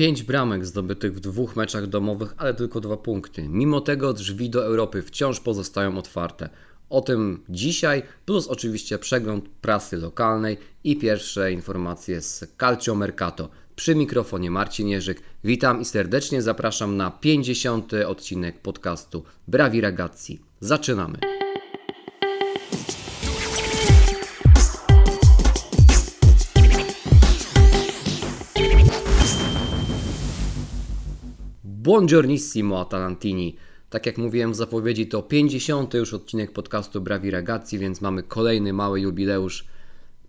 Pięć bramek zdobytych w dwóch meczach domowych, ale tylko dwa punkty. Mimo tego drzwi do Europy wciąż pozostają otwarte. O tym dzisiaj, plus oczywiście przegląd prasy lokalnej i pierwsze informacje z Calcio Mercato. Przy mikrofonie Marcin Jerzyk. Witam i serdecznie zapraszam na 50. odcinek podcastu Brawi Ragazzi. Zaczynamy! Buongiornissimo Atalantini. Tak jak mówiłem w zapowiedzi, to 50. już odcinek podcastu Brawi Ragazzi, więc mamy kolejny mały jubileusz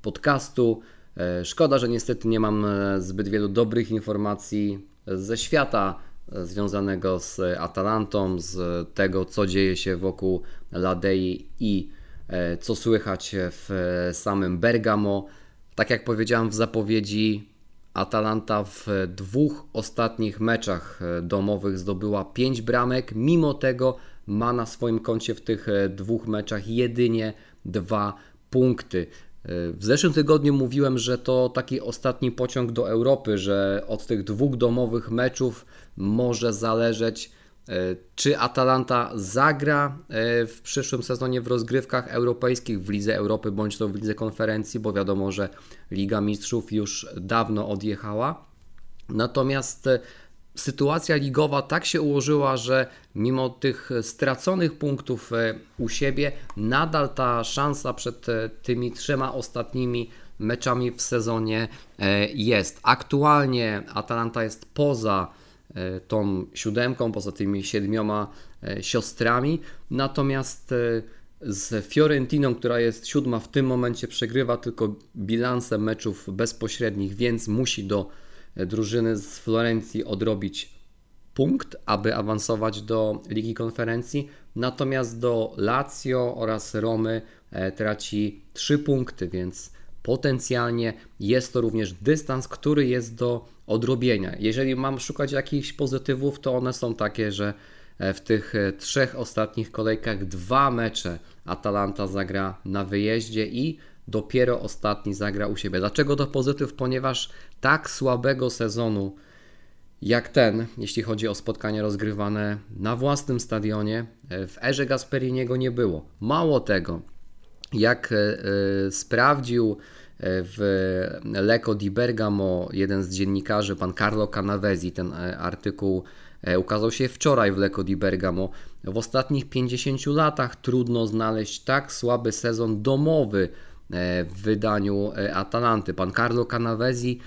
podcastu. E, szkoda, że niestety nie mam e, zbyt wielu dobrych informacji ze świata e, związanego z Atalantą, z tego, co dzieje się wokół Ladei i co słychać w samym Bergamo. Tak jak powiedziałem w zapowiedzi, Atalanta w dwóch ostatnich meczach e, domowych zdobyła 5 bramek, mimo tego ma na swoim koncie w tych e, dwóch meczach jedynie dwa punkty. E, w zeszłym tygodniu mówiłem, że to taki ostatni pociąg do Europy, że od tych dwóch domowych meczów może zależeć czy Atalanta zagra e, w przyszłym sezonie w rozgrywkach europejskich w Lidze Europy bądź to w Lidze Konferencji, bo wiadomo, że Liga Mistrzów już dawno odjechała. Natomiast e, sytuacja ligowa tak się ułożyła, że mimo tych straconych punktów u siebie, nadal ta szansa przed tymi trzema ostatnimi meczami w sezonie jest. Aktualnie Atalanta jest poza E, tą siódemką, poza tymi siedmioma e, siostrami. Natomiast e, z Fiorentiną, która jest siódma, w tym momencie przegrywa tylko bilansem meczów bezpośrednich, więc musi do drużyny z Florencji odrobić punkt, aby awansować do Ligi Konferencji. Natomiast do Lazio oraz Romy traci 3 punkty, więc potencjalnie jest to również dystans, który jest do odrobienia. Jeżeli mam szukać jakichś pozytywów, to one są takie, że e, w tych e, trzech ostatnich kolejkach dwa mecze Atalanta zagra na wyjeździe i dopiero ostatni zagra u siebie. Dlaczego to pozytyw? Ponieważ tak słabego sezonu jak ten, jeśli chodzi o spotkania rozgrywane na własnym stadionie, e, w erze Gasperiniego nie było. Mało tego, jak sprawdził w Lecco di Bergamo jeden z dziennikarzy, pan Carlo Canavesi, ten e, artykuł e, ukazał się wczoraj w Lecco di Bergamo. W ostatnich 50 latach trudno znaleźć tak słaby sezon domowy e, w wydaniu Atalanty. Pan Carlo Canavesi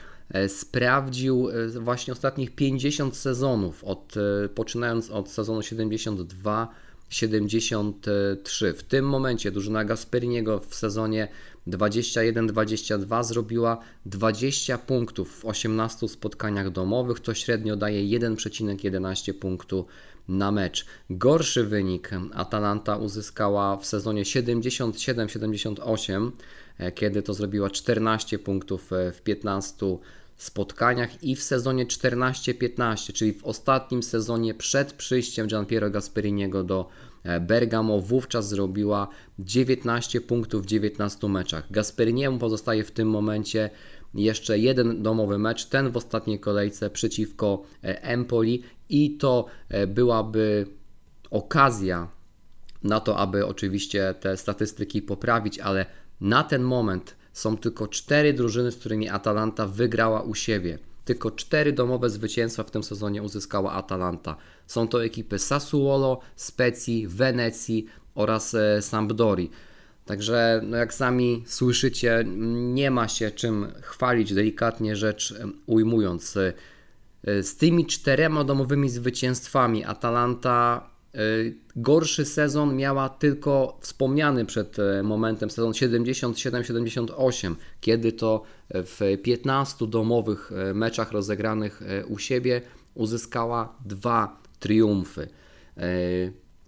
sprawdził właśnie ostatnich 50 sezonów, od, poczynając od sezonu 72 73. W tym momencie drużyna Gasperiniego w sezonie 21-22 zrobiła 20 punktów w 18 spotkaniach domowych, to średnio daje 1,11 punktu na mecz. Gorszy wynik Atalanta uzyskała w sezonie 77-78, e, kiedy to zrobiła 14 punktów e, w 15 spotkaniach i w sezonie 14-15, czyli w ostatnim sezonie przed przyjściem Gianpiero Gasperiniego do e, Bergamo wówczas zrobiła 19 punktów w 19 meczach. Gasperiniemu pozostaje w tym momencie jeszcze jeden domowy mecz, ten w ostatniej kolejce przeciwko e, Empoli i to e, byłaby okazja na to, aby oczywiście te statystyki poprawić, ale na ten moment są tylko cztery drużyny, z którymi Atalanta wygrała u siebie. Tylko cztery domowe zwycięstwa w tym sezonie uzyskała Atalanta. Są to ekipy Sassuolo, Specji, Wenecji oraz e, Sampdori. Także, no jak sami słyszycie, nie ma się czym chwalić, delikatnie rzecz ujmując. E, z tymi czterema domowymi zwycięstwami Atalanta gorszy sezon miała tylko wspomniany przed e, momentem sezon 77-78, kiedy to w 15 domowych e, meczach rozegranych e, u siebie uzyskała dwa triumfy.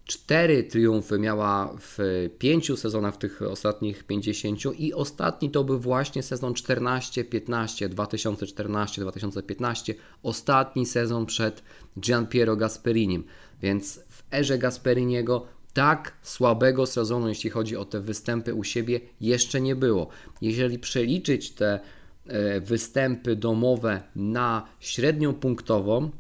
Cztery triumfy miała w pięciu sezonach w tych ostatnich 50 i ostatni to był właśnie sezon 14-15, 2014-2015, ostatni sezon przed Gianpiero Gasperinim. Więc erze Gasperiniego tak słabego sezonu, jeśli chodzi o te występy u siebie, jeszcze nie było. Jeżeli przeliczyć te występy domowe na średnią punktową,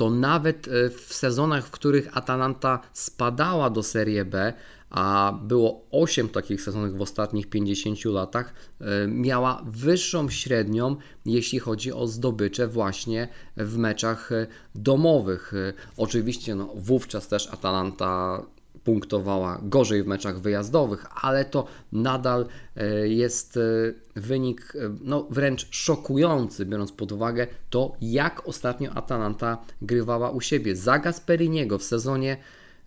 to nawet w sezonach, w których Atalanta spadała do Serie B, a było 8 takich sezonów w ostatnich 50 latach, e, miała wyższą średnią, jeśli chodzi o zdobycze właśnie w meczach e, domowych. E, oczywiście no, wówczas też Atalanta punktowała gorzej w meczach wyjazdowych, ale to nadal jest wynik no, wręcz szokujący, biorąc pod uwagę to, jak ostatnio Atalanta grywała u siebie. Za Gasperiniego w sezonie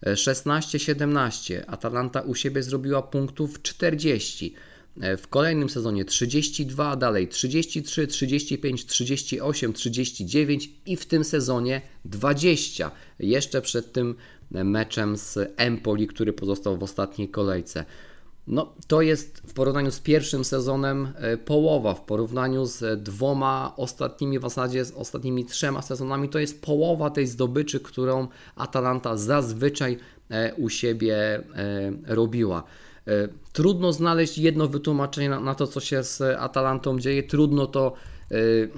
16-17. Atalanta u siebie zrobiła punktów 40. W kolejnym sezonie 32, dalej 33, 35, 38, 39 i w tym sezonie 20. Jeszcze przed tym meczem z Empoli, który pozostał w ostatniej kolejce. No, to jest w porównaniu z pierwszym sezonem e, połowa, w porównaniu z dwoma ostatnimi, w zasadzie z ostatnimi trzema sezonami, to jest połowa tej zdobyczy, którą Atalanta zazwyczaj e, u siebie e, robiła. Trudno znaleźć jedno wytłumaczenie na, to, co się z Atalantą dzieje. Trudno to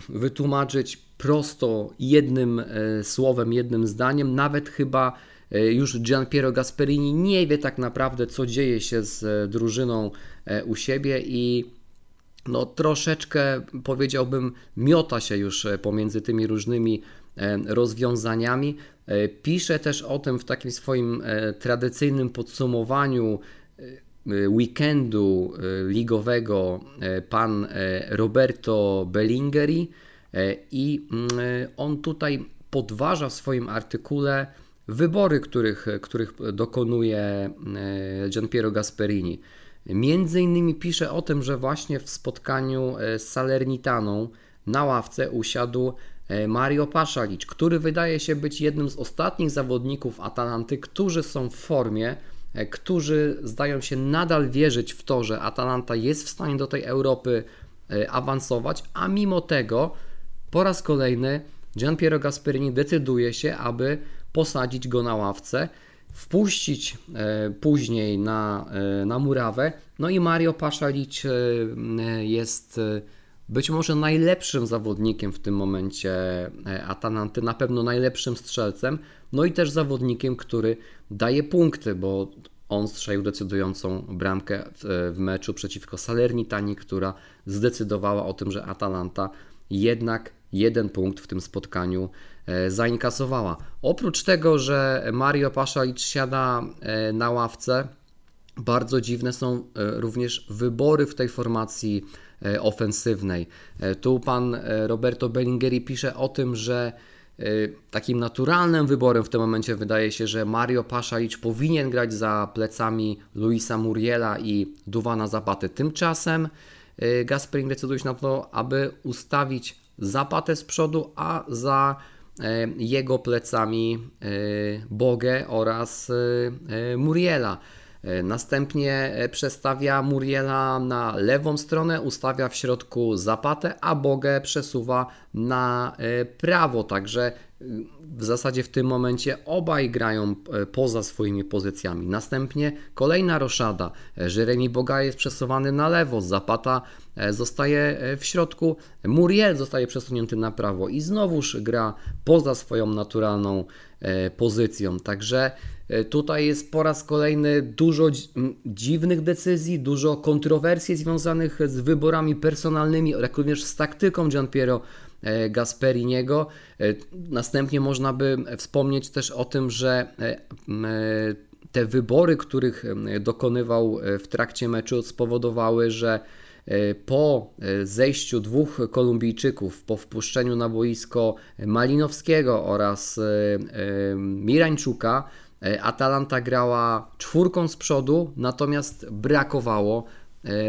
wytłumaczyć prosto jednym słowem, jednym zdaniem. Nawet chyba E, już Gianpiero Gasperini nie wie tak naprawdę, co dzieje się z e, drużyną e, u siebie i no, troszeczkę powiedziałbym, miota się już pomiędzy tymi różnymi rozwiązaniami. Pisze też o tym w takim swoim tradycyjnym podsumowaniu weekendu ligowego pan Roberto Bellingeri i on tutaj podważa w swoim artykule wybory, których, których dokonuje e, Gianpiero Gasperini. Między innymi pisze o tym, że właśnie w spotkaniu z Salernitaną na ławce usiadł Mario Paszalicz, który wydaje się być jednym z ostatnich zawodników Atalanty, którzy są w formie, którzy zdają się nadal wierzyć w to, że Atalanta jest w stanie do tej Europy awansować, a mimo tego po raz kolejny Gianpiero Gasperini decyduje się, aby posadzić go na ławce, wpuścić e, później na, e, na murawę. No i Mario Paszalicz e, jest być może najlepszym zawodnikiem w tym momencie Atalanty, na pewno najlepszym strzelcem, no i też zawodnikiem, który daje punkty, bo on strzelił decydującą bramkę w, meczu przeciwko Salernitani, która zdecydowała o tym, że Atalanta jednak jeden punkt w tym spotkaniu e, zainkasowała. Oprócz tego, że Mario Paszalicz siada e, na ławce, bardzo dziwne są e, również wybory w tej formacji ofensywnej. Tu pan Roberto Bellingeri pisze o tym, że takim naturalnym wyborem w tym momencie wydaje się, że Mario Paszalicz powinien grać za plecami Luisa Muriela i Duwana Zapaty. Tymczasem Gasperin decyduje się na to, aby ustawić Zapatę z przodu, a za e, jego plecami e, Bogę oraz e, Muriela. Następnie przestawia Muriela na lewą stronę, ustawia w środku Zapatę, a Bogę przesuwa na prawo. Także w zasadzie w tym momencie obaj grają poza swoimi pozycjami. Następnie kolejna roszada. Jeremy Boga jest przesuwany na lewo, Zapata E, zostaje e, w środku, Muriel zostaje przesunięty na prawo i znowuż gra poza swoją naturalną e, pozycją. Także tutaj jest po raz kolejny dużo dziwnych decyzji, dużo kontrowersji związanych z wyborami personalnymi, jak również z taktyką Gianpiero Gasperiniego. Następnie można by wspomnieć też o tym, że te wybory, których dokonywał w trakcie meczu, spowodowały, że E, po e, zejściu dwóch Kolumbijczyków, po wpuszczeniu na boisko Malinowskiego oraz e, Mirańczuka, Atalanta grała czwórką z przodu, natomiast brakowało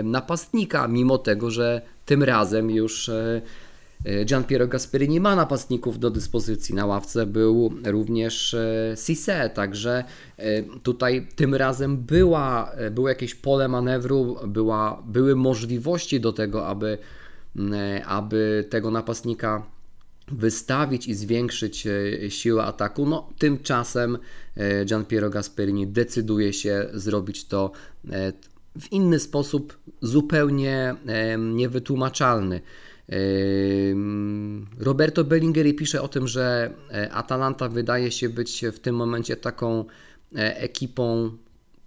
napastnika, mimo tego, że tym razem już E, Gian Piero Gasperini ma napastników do dyspozycji. Na ławce był również Cisse, e, także e, tutaj tym razem była, było jakieś pole manewru, była, były możliwości do tego, aby, aby tego napastnika wystawić i zwiększyć siłę ataku. No, tymczasem Gian Piero Gasperini decyduje się zrobić to w inny sposób, zupełnie niewytłumaczalny. Roberto Bellingeri pisze o tym, że Atalanta wydaje się być w tym momencie taką ekipą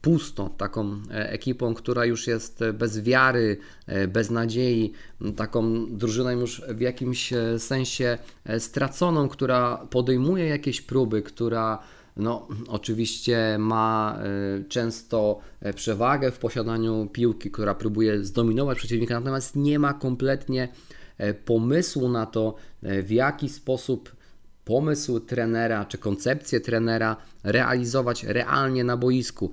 pustą, taką e, ekipą, która już jest bez wiary, e, bez nadziei, taką drużyną już w jakimś e, sensie straconą, która podejmuje jakieś próby, która no, oczywiście ma często przewagę w posiadaniu piłki, która próbuje zdominować przeciwnika, natomiast nie ma kompletnie pomysłu na to, w jaki sposób pomysł trenera czy koncepcję trenera realizować realnie na boisku.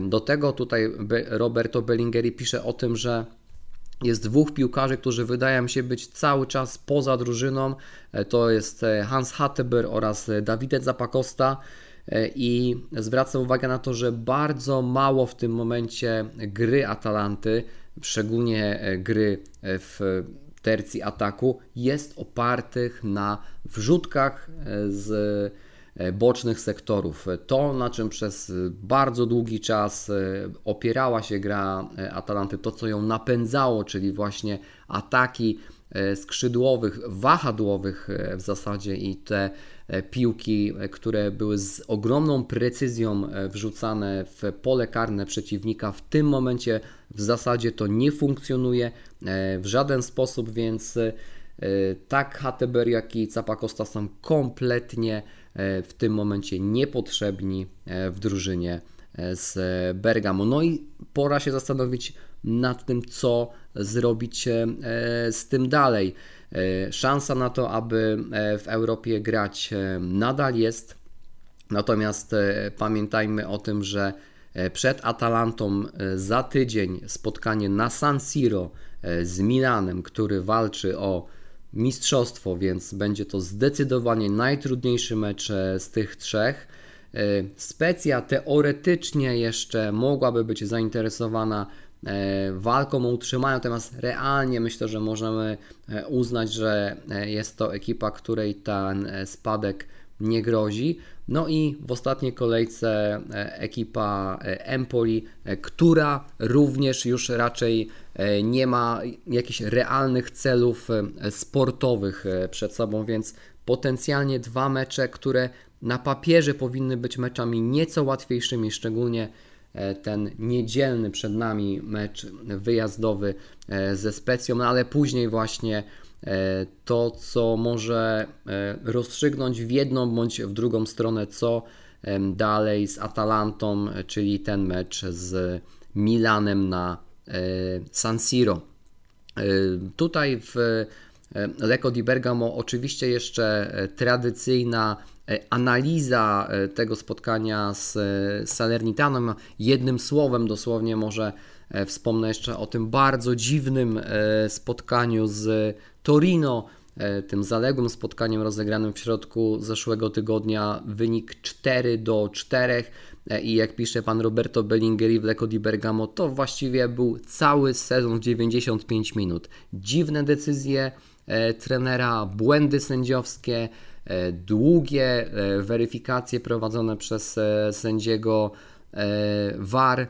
Do tego tutaj Roberto Bellingeri pisze o tym, że jest dwóch piłkarzy, którzy wydają się być cały czas poza drużyną. E, to jest e, Hans Hatteber oraz e, Davide Zapacosta. I zwracam uwagę na to, że bardzo mało w tym momencie gry Atalanty, szczególnie gry w tercji ataku, jest opartych na wrzutkach z E, bocznych sektorów. To, na czym przez bardzo długi czas e, opierała się gra e, Atalanty, to co ją napędzało, czyli właśnie ataki skrzydłowych, wahadłowych w zasadzie i te piłki, które były z ogromną precyzją wrzucane w pole karne przeciwnika. W tym momencie w zasadzie to nie funkcjonuje w żaden sposób, więc tak Hateber, jak i Capacosta są kompletnie E, w tym momencie niepotrzebni e, w drużynie e, z Bergamo. No i pora się zastanowić nad tym, co zrobić z tym dalej. Szansa na to, aby w Europie grać nadal jest, natomiast pamiętajmy o tym, że przed Atalantą za tydzień spotkanie na San Siro z Milanem, który walczy o mistrzostwo, więc będzie to zdecydowanie najtrudniejszy mecz e, z tych trzech. E, Specja teoretycznie jeszcze mogłaby być zainteresowana e, walką o utrzymanie, natomiast realnie myślę, że możemy uznać, że jest to ekipa, której ten spadek nie grozi. No i w ostatniej kolejce ekipa Empoli, która również już raczej E, nie ma jakichś realnych celów e, sportowych e, przed sobą, więc potencjalnie dwa mecze, które na papierze powinny być meczami nieco łatwiejszymi, szczególnie ten niedzielny przed nami mecz wyjazdowy ze Specją, no ale później właśnie to, co może rozstrzygnąć w jedną bądź w drugą stronę, co dalej z Atalantą, czyli ten mecz z Milanem na E, San Siro. E, tutaj w e, Lecco di Bergamo oczywiście jeszcze tradycyjna analiza tego spotkania z Salernitanem. Jednym słowem dosłownie może wspomnę jeszcze o tym bardzo dziwnym spotkaniu z Torino, tym zaległym spotkaniem rozegranym w środku zeszłego tygodnia. Wynik 4 do 4 E, i jak pisze pan Roberto Bellingeri w Lecco di Bergamo, to właściwie był cały sezon 95 minut. Dziwne decyzje e, trenera, błędy sędziowskie, e, długie weryfikacje prowadzone przez sędziego VAR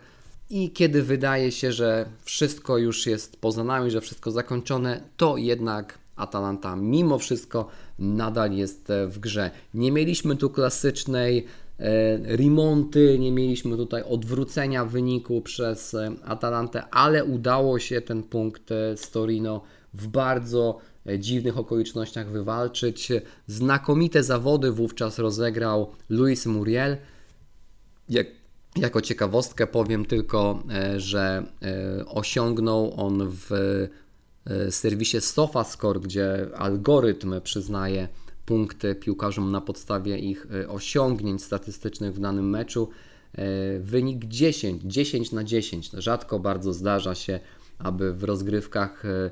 i kiedy wydaje się, że wszystko już jest poza nami, że wszystko zakończone, to jednak Atalanta mimo wszystko nadal jest w grze. Nie mieliśmy tu klasycznej E, remonty, nie mieliśmy tutaj odwrócenia wyniku przez e, Atalantę, ale udało się ten punkt e, z Torino w bardzo dziwnych okolicznościach wywalczyć. Znakomite zawody wówczas rozegrał Luis Muriel. Jak, jako ciekawostkę powiem tylko, że osiągnął on w serwisie SofaScore, gdzie algorytm przyznaje punkty piłkarzom na podstawie ich e, osiągnięć statystycznych w danym meczu. E, wynik 10, 10 na 10. Rzadko bardzo zdarza się, aby w rozgrywkach e,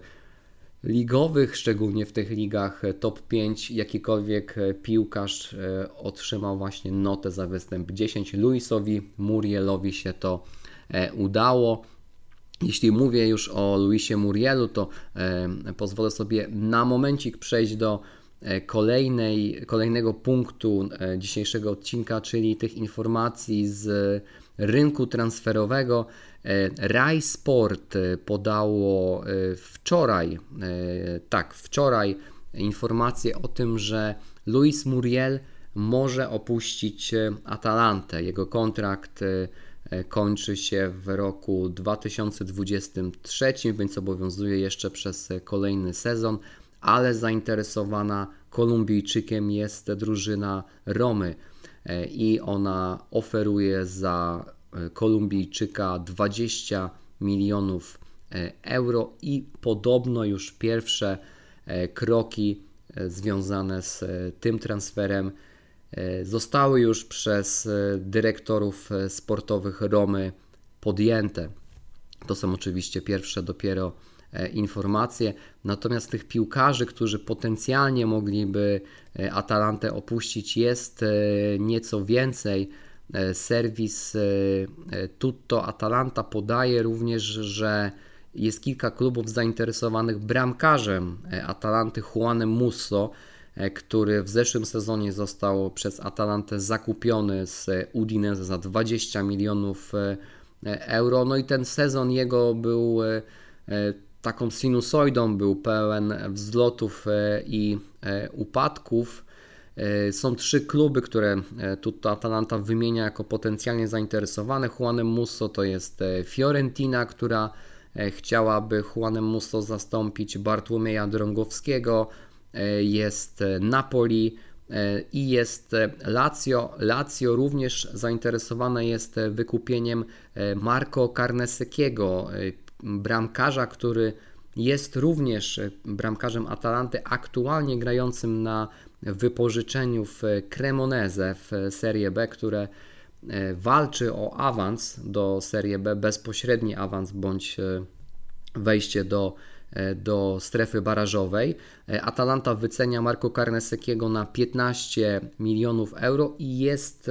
ligowych, szczególnie w tych ligach top 5, jakikolwiek piłkarz otrzymał właśnie notę za występ 10. Luisowi Murielowi się to udało. Jeśli mówię już o Luisie Murielu, to pozwolę sobie na momencik przejść do kolejnej, kolejnego punktu dzisiejszego odcinka, czyli tych informacji z rynku transferowego. Rai Sport podało wczoraj, tak, wczoraj informację o tym, że Luis Muriel może opuścić Atalantę. Jego kontrakt E, kończy się w roku 2023, więc obowiązuje jeszcze przez kolejny sezon, ale zainteresowana Kolumbijczykiem jest drużyna Romy e, i ona oferuje za e, Kolumbijczyka 20 milionów euro i podobno już pierwsze kroki związane z tym transferem E, zostały już przez e, dyrektorów e, sportowych Romy podjęte. To są oczywiście pierwsze dopiero informacje. Natomiast tych piłkarzy, którzy potencjalnie mogliby Atalantę opuścić, jest nieco więcej. Serwis Tutto Atalanta podaje również, że jest kilka klubów zainteresowanych bramkarzem Atalanty Juanem Musso. E, który w zeszłym sezonie został przez Atalantę zakupiony z Udinese za 20 milionów e, euro. No i ten sezon jego był e, taką sinusoidą, był pełen wzlotów i upadków. Są trzy kluby, które tutaj Atalanta wymienia jako potencjalnie zainteresowane. Juanem Musso to jest Fiorentina, która chciałaby Juanem Musso zastąpić Bartłomieja Drągowskiego. E, jest Napoli e, i jest Lazio. Lazio również zainteresowane jest wykupieniem e, Marco Carnesekiego, bramkarza, który jest również bramkarzem Atalanty, aktualnie grającym na wypożyczeniu w Cremoneze w Serie B, które walczy o awans do Serie B, bezpośredni awans bądź wejście do E, do strefy barażowej. E, Atalanta wycenia Marco Carnesekiego na 15 milionów euro i jest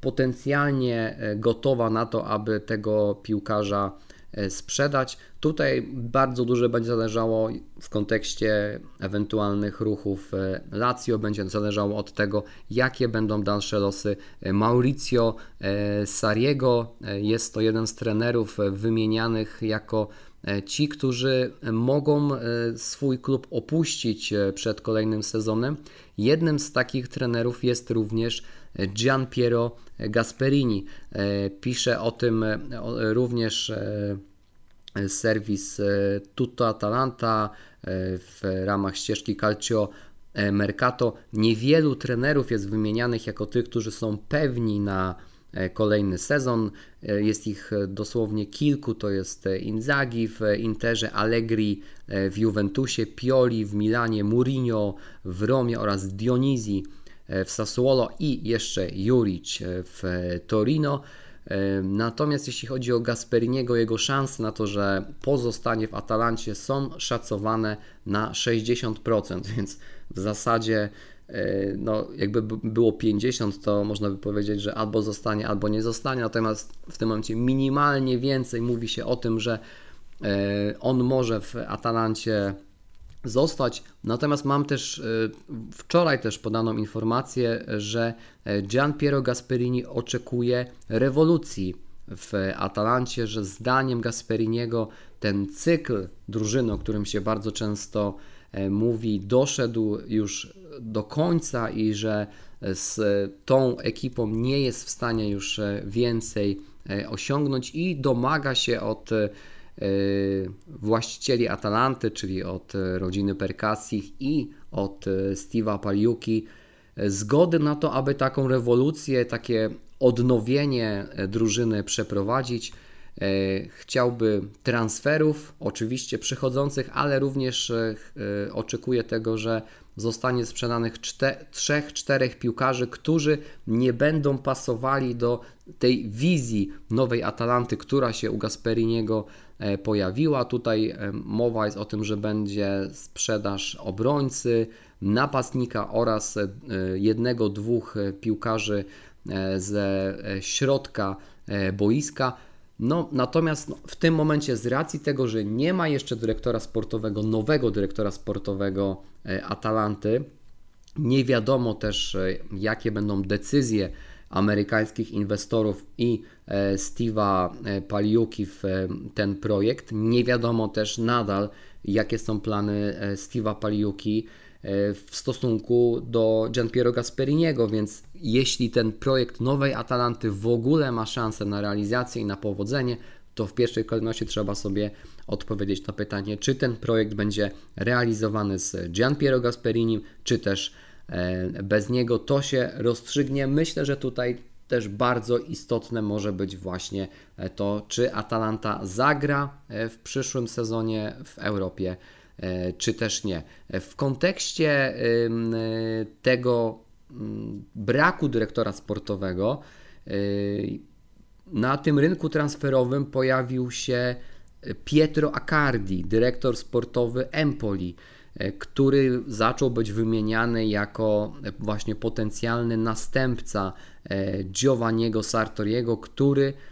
potencjalnie e, gotowa na to, aby tego piłkarza sprzedać. Tutaj bardzo dużo będzie zależało w kontekście ewentualnych ruchów Lazio, będzie zależało od tego, jakie będą dalsze losy Mauricio Sariego. Jest to jeden z trenerów wymienianych jako E, ci, którzy mogą e, swój klub opuścić e, przed kolejnym sezonem. Jednym z takich trenerów jest również Gian Piero Gasperini. Pisze o tym również serwis Tutto Atalanta w ramach ścieżki Calcio Mercato. Niewielu trenerów jest wymienianych jako tych, którzy są pewni na E, kolejny sezon. E, jest ich e, dosłownie kilku, to jest Inzaghi w Interze, Allegri w Juventusie, Pioli w Milanie, Mourinho w Romie oraz Dionizji w Sassuolo i jeszcze Juric w Torino. Natomiast jeśli chodzi o Gasperiniego, jego szanse na to, że pozostanie w Atalancie są szacowane na 60%, więc w zasadzie E, no, jakby było 50, to można by powiedzieć, że albo zostanie, albo nie zostanie. Natomiast w tym momencie minimalnie więcej mówi się o tym, że e, on może w Atalancie zostać. Natomiast mam też e, wczoraj też podaną informację, że Gian Piero Gasperini oczekuje rewolucji w Atalancie, że zdaniem Gasperiniego ten cykl drużyny, o którym się bardzo często mówi, doszedł już do końca i że z tą ekipą nie jest w stanie już e, więcej e, osiągnąć i domaga się od e, właścicieli Atalanty, czyli od rodziny Perkasich i od Steve'a Paliuki zgody na to, aby taką rewolucję, takie odnowienie drużyny przeprowadzić. Chciałby transferów, oczywiście przychodzących, ale również oczekuje tego, że zostanie sprzedanych 3-4 piłkarzy, którzy nie będą pasowali do tej wizji nowej Atalanty, która się u Gasperiniego e, pojawiła. Tutaj e, mowa jest o tym, że będzie sprzedaż obrońcy, napastnika oraz e, jednego, dwóch piłkarzy ze środka boiska. No, natomiast no, w tym momencie, z racji tego, że nie ma jeszcze dyrektora sportowego, nowego dyrektora sportowego e, Atalanty, Nie wiadomo też, jakie będą decyzje amerykańskich inwestorów i Steve'a Paliuki w ten projekt. Nie wiadomo też nadal, jakie są plany Steve'a Paliuki w stosunku do Gianpiero Gasperiniego, więc jeśli ten projekt nowej Atalanty w ogóle ma szansę na realizację i na powodzenie, to w pierwszej kolejności trzeba sobie odpowiedzieć na pytanie, czy ten projekt będzie realizowany z Gianpiero Gasperinim, czy też e, bez niego. To się rozstrzygnie. Myślę, że tutaj też bardzo istotne może być właśnie e, to, czy Atalanta zagra e, w przyszłym sezonie w Europie E, czy też nie. W kontekście tego mm, braku dyrektora sportowego e, na tym rynku transferowym pojawił się Pietro Accardi, dyrektor sportowy Empoli, e, który zaczął być wymieniany jako właśnie potencjalny następca Giovanniego Sartoriego, który E,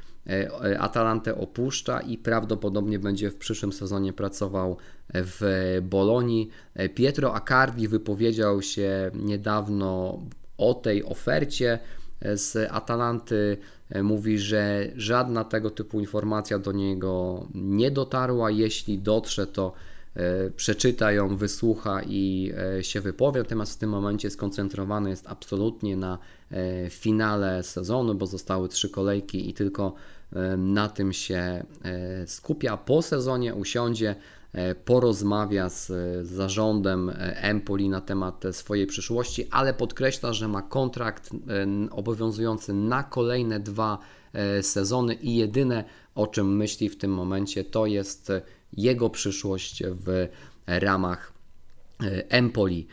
Atalantę opuszcza i prawdopodobnie będzie w przyszłym sezonie pracował w Bolonii. E, Pietro Accardi wypowiedział się niedawno o tej ofercie z Atalanty. E, mówi, że żadna tego typu informacja do niego nie dotarła. Jeśli dotrze, to przeczyta ją, wysłucha i się wypowie. Natomiast w tym momencie skoncentrowany jest absolutnie na finale sezonu, bo zostały trzy kolejki i tylko na tym się e, skupia. Po sezonie usiądzie, e, porozmawia z zarządem e, Empoli na temat swojej przyszłości, ale podkreśla, że ma kontrakt obowiązujący na kolejne dwa sezony i jedyne o czym myśli w tym momencie to jest jego przyszłość w ramach Empoli.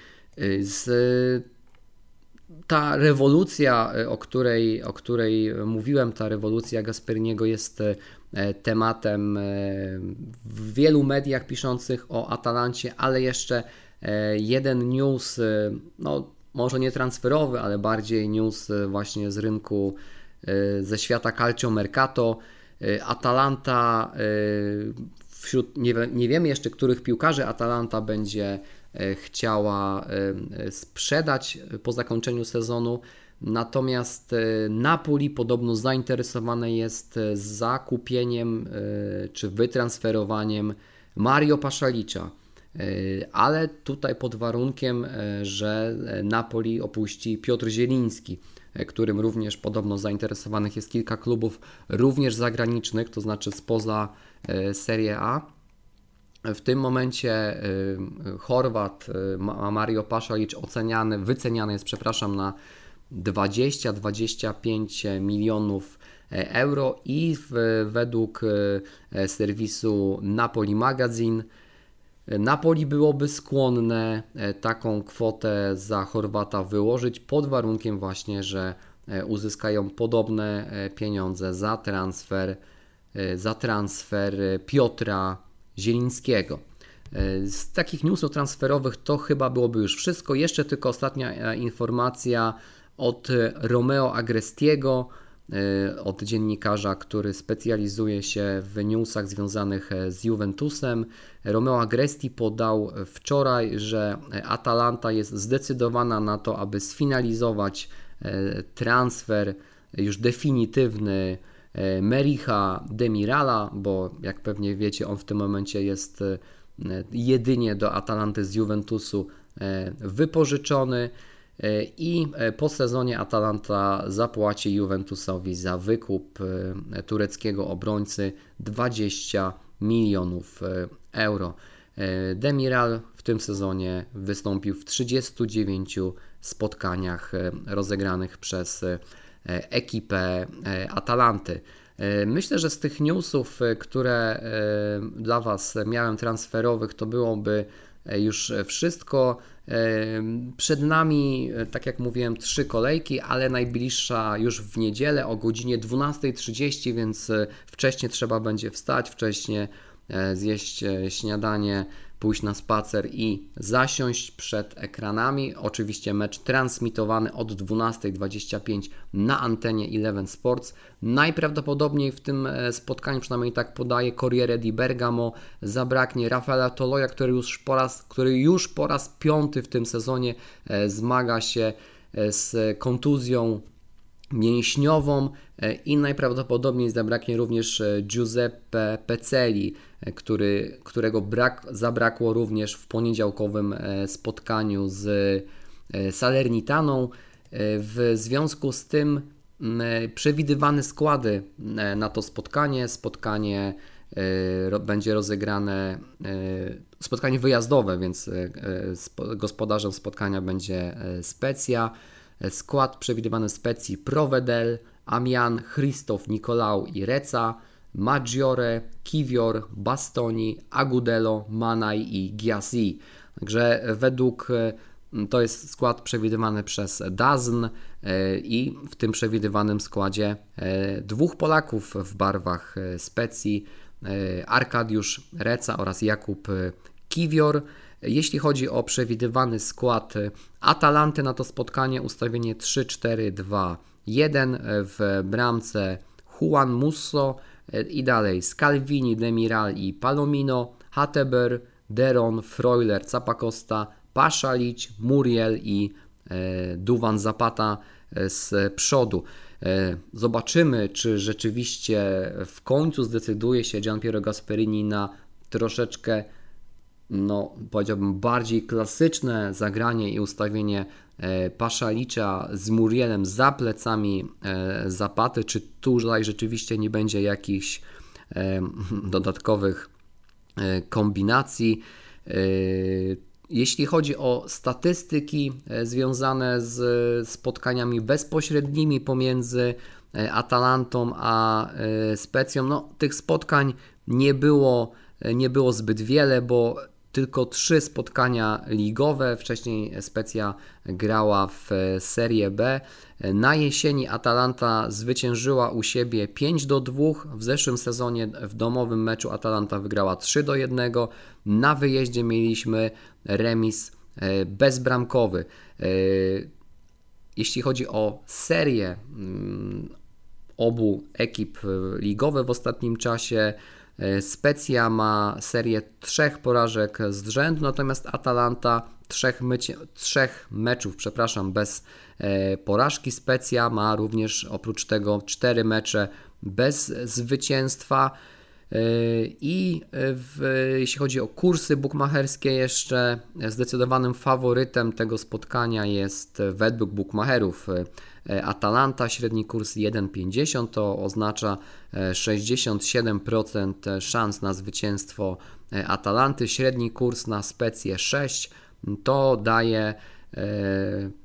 Z ta rewolucja, e, o której, o której mówiłem, ta rewolucja Gasperniego jest e, tematem e, w wielu mediach piszących o Atalancie, ale jeszcze jeden news, no może nie transferowy, ale bardziej news właśnie z rynku ze świata Calcio Mercato. Atalanta wśród, nie, nie wiemy jeszcze, których piłkarzy Atalanta będzie chciała e, sprzedać po zakończeniu sezonu. Natomiast e, Napoli podobno zainteresowane jest zakupieniem czy wytransferowaniem Mario Paszalicza. Ale tutaj pod warunkiem, że Napoli opuści Piotr Zieliński, którym również podobno zainteresowanych jest kilka klubów, również zagranicznych, to znaczy spoza Serie A. W tym momencie y, Chorwat y, Mario Paszalicz oceniany, wyceniany jest, przepraszam, na 20-25 milionów e, euro i w, według e, serwisu Napoli Magazine Napoli byłoby skłonne e, taką kwotę za Chorwata wyłożyć pod warunkiem właśnie, że uzyskają podobne pieniądze za transfer za transfer Piotra Zielińskiego. E, z takich newsów transferowych to chyba byłoby już wszystko. Jeszcze tylko ostatnia e, informacja od Romeo Agrestiego, e, od dziennikarza, który specjalizuje się w newsach związanych z Juventusem. Romeo Agresti podał wczoraj, że Atalanta jest zdecydowana na to, aby sfinalizować transfer już definitywny E, Mericha Demirala, bo jak pewnie wiecie, on w tym momencie jest e, jedynie do Atalanty z Juventusu e, wypożyczony i po sezonie Atalanta zapłaci Juventusowi za wykup tureckiego obrońcy 20 milionów euro. Demiral w tym sezonie wystąpił w 39 spotkaniach rozegranych przez E, ekipę e, Atalanty. E, myślę, że z tych newsów, które dla Was miałem transferowych, to byłoby już wszystko. Przed nami, tak jak mówiłem, trzy kolejki, ale najbliższa już w niedzielę o godzinie 12.30, więc wcześniej trzeba będzie wstać, wcześniej zjeść śniadanie, pójść na spacer i zasiąść przed ekranami. Oczywiście mecz transmitowany od 12.25 na antenie Eleven Sports. Najprawdopodobniej w tym e, spotkaniu, przynajmniej tak podaje Corriere di Bergamo, zabraknie Rafaela Toloja, który już po raz, który już po raz piąty w tym sezonie e, zmaga się e, z kontuzją mięśniową i najprawdopodobniej zabraknie również Giuseppe Pecelli, który, którego brak, zabrakło również w poniedziałkowym spotkaniu z Salernitaną. W związku z tym przewidywane składy na to spotkanie. Spotkanie e, będzie rozegrane, e, spotkanie wyjazdowe, więc e, gospodarzem spotkania będzie Specja. Skład przewidywany Specji Provedel, Amian, Christoph, Nicolau i Reca, Maggiore, Kiwior, Bastoni, Agudelo, Manaj i Giasi. Także według to jest skład przewidywany przez Dazn e, i w tym przewidywanym składzie e, dwóch Polaków w barwach e, Specji, Arkadiusz Reca oraz Jakub Kiwior. Jeśli chodzi o przewidywany skład Atalanty na to spotkanie, ustawienie 3-4-2-1 w bramce Juan Musso i dalej Scalvini, Demiral i Palomino, Hateber, Deron, Freuler, Capacosta, Paszalić, Muriel i e, Duwan Zapata e, z przodu. E, zobaczymy, czy rzeczywiście w końcu zdecyduje się Gianpiero Gasperini na troszeczkę, no powiedziałbym, bardziej klasyczne zagranie i ustawienie Paszalicza z Murielem za plecami Zapaty, czy tutaj rzeczywiście nie będzie jakichś dodatkowych kombinacji. Jeśli chodzi o statystyki e, związane z spotkaniami bezpośrednimi pomiędzy e, Atalantą a e, Specją, no, tych spotkań nie było, nie było zbyt wiele, bo tylko trzy spotkania ligowe. Wcześniej Specja grała w Serie B. Na jesieni Atalanta zwyciężyła u siebie 5 do 2. W zeszłym sezonie w domowym meczu Atalanta wygrała 3 do 1. Na wyjeździe mieliśmy remis e, bezbramkowy. E, jeśli chodzi o serię mm, obu ekip ligowe w ostatnim czasie, Specja ma serię trzech porażek z rzędu, natomiast Atalanta trzech, mycie, trzech meczów, przepraszam, bez e, porażki. Specja ma również oprócz tego cztery mecze bez zwycięstwa. E, I w, jeśli chodzi o kursy bukmacherskie, jeszcze zdecydowanym faworytem tego spotkania jest według bukmacherów E, Atalanta, średni kurs 1,50 to oznacza 67% e, szans na zwycięstwo e, Atalanty, średni kurs na Specję 6 to daje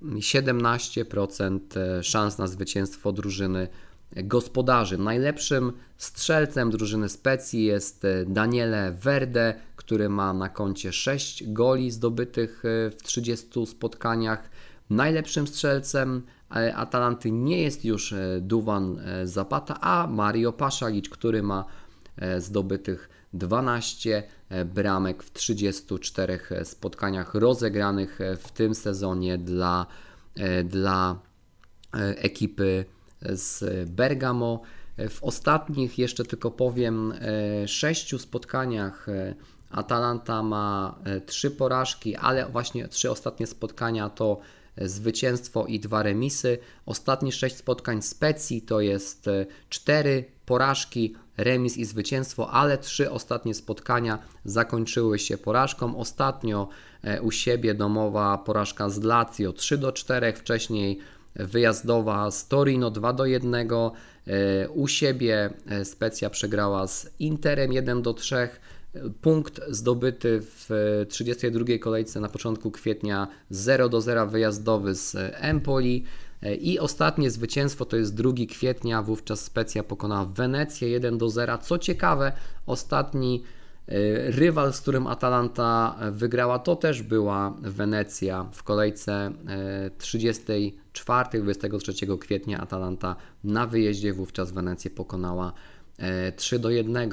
17% szans na zwycięstwo drużyny gospodarzy. Najlepszym strzelcem drużyny Specji jest Daniele Verde, który ma na koncie 6 goli zdobytych w 30 spotkaniach. Najlepszym strzelcem Atalanty nie jest już e, Duwan e, Zapata, a Mario Paszalicz, który ma e, zdobytych 12 bramek w 34 spotkaniach rozegranych w tym sezonie dla, dla ekipy z Bergamo. W ostatnich, jeszcze tylko powiem, sześciu spotkaniach Atalanta ma trzy porażki, ale właśnie trzy ostatnie spotkania to zwycięstwo i dwa remisy. Ostatnie sześć spotkań Specji to jest e, cztery porażki, remis i zwycięstwo, ale trzy ostatnie spotkania zakończyły się porażką. Ostatnio e, u siebie domowa porażka z Lazio 3 do 4, wcześniej wyjazdowa z Torino 2 do 1. E, u siebie Specja przegrała z Interem 1 do 3. Punkt zdobyty w 32 kolejce na początku kwietnia 0 do 0 wyjazdowy z Empoli. I ostatnie zwycięstwo to jest 2 kwietnia, wówczas Specja pokonała Wenecję 1 do 0. Co ciekawe, ostatni e, rywal, z którym Atalanta wygrała, to też była Wenecja. W kolejce 34, 23 kwietnia Atalanta na wyjeździe wówczas Wenecję pokonała 3 e, do 1.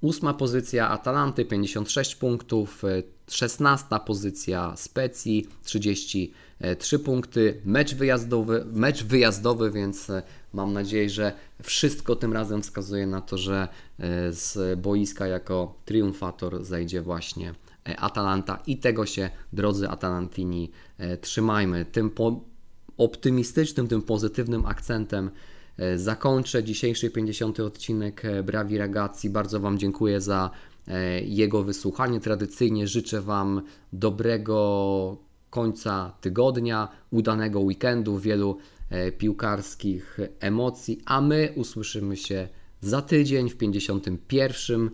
Ósma pozycja Atalanty 56 punktów, 16 pozycja Specji 33 punkty, mecz wyjazdowy, mecz wyjazdowy, więc mam nadzieję, że wszystko tym razem wskazuje na to, że z boiska jako triumfator zajdzie właśnie Atalanta. I tego się, drodzy Atalantini, trzymajmy. Tym po optymistycznym, tym pozytywnym akcentem E, zakończę dzisiejszy 50. odcinek e, Brawi Ragazzi. Bardzo Wam dziękuję za e, jego wysłuchanie. Tradycyjnie życzę Wam dobrego końca tygodnia, udanego weekendu, wielu piłkarskich emocji, a my usłyszymy się za tydzień w 51.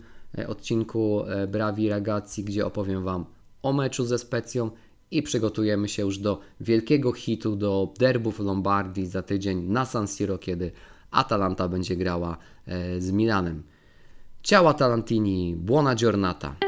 odcinku Brawi Ragazzi, gdzie opowiem Wam o meczu ze Specją i przygotujemy się już do wielkiego hitu, do derbów Lombardii za tydzień na San Siro, kiedy Atalanta będzie grała e, z Milanem. Ciao Atalantini, buona giornata.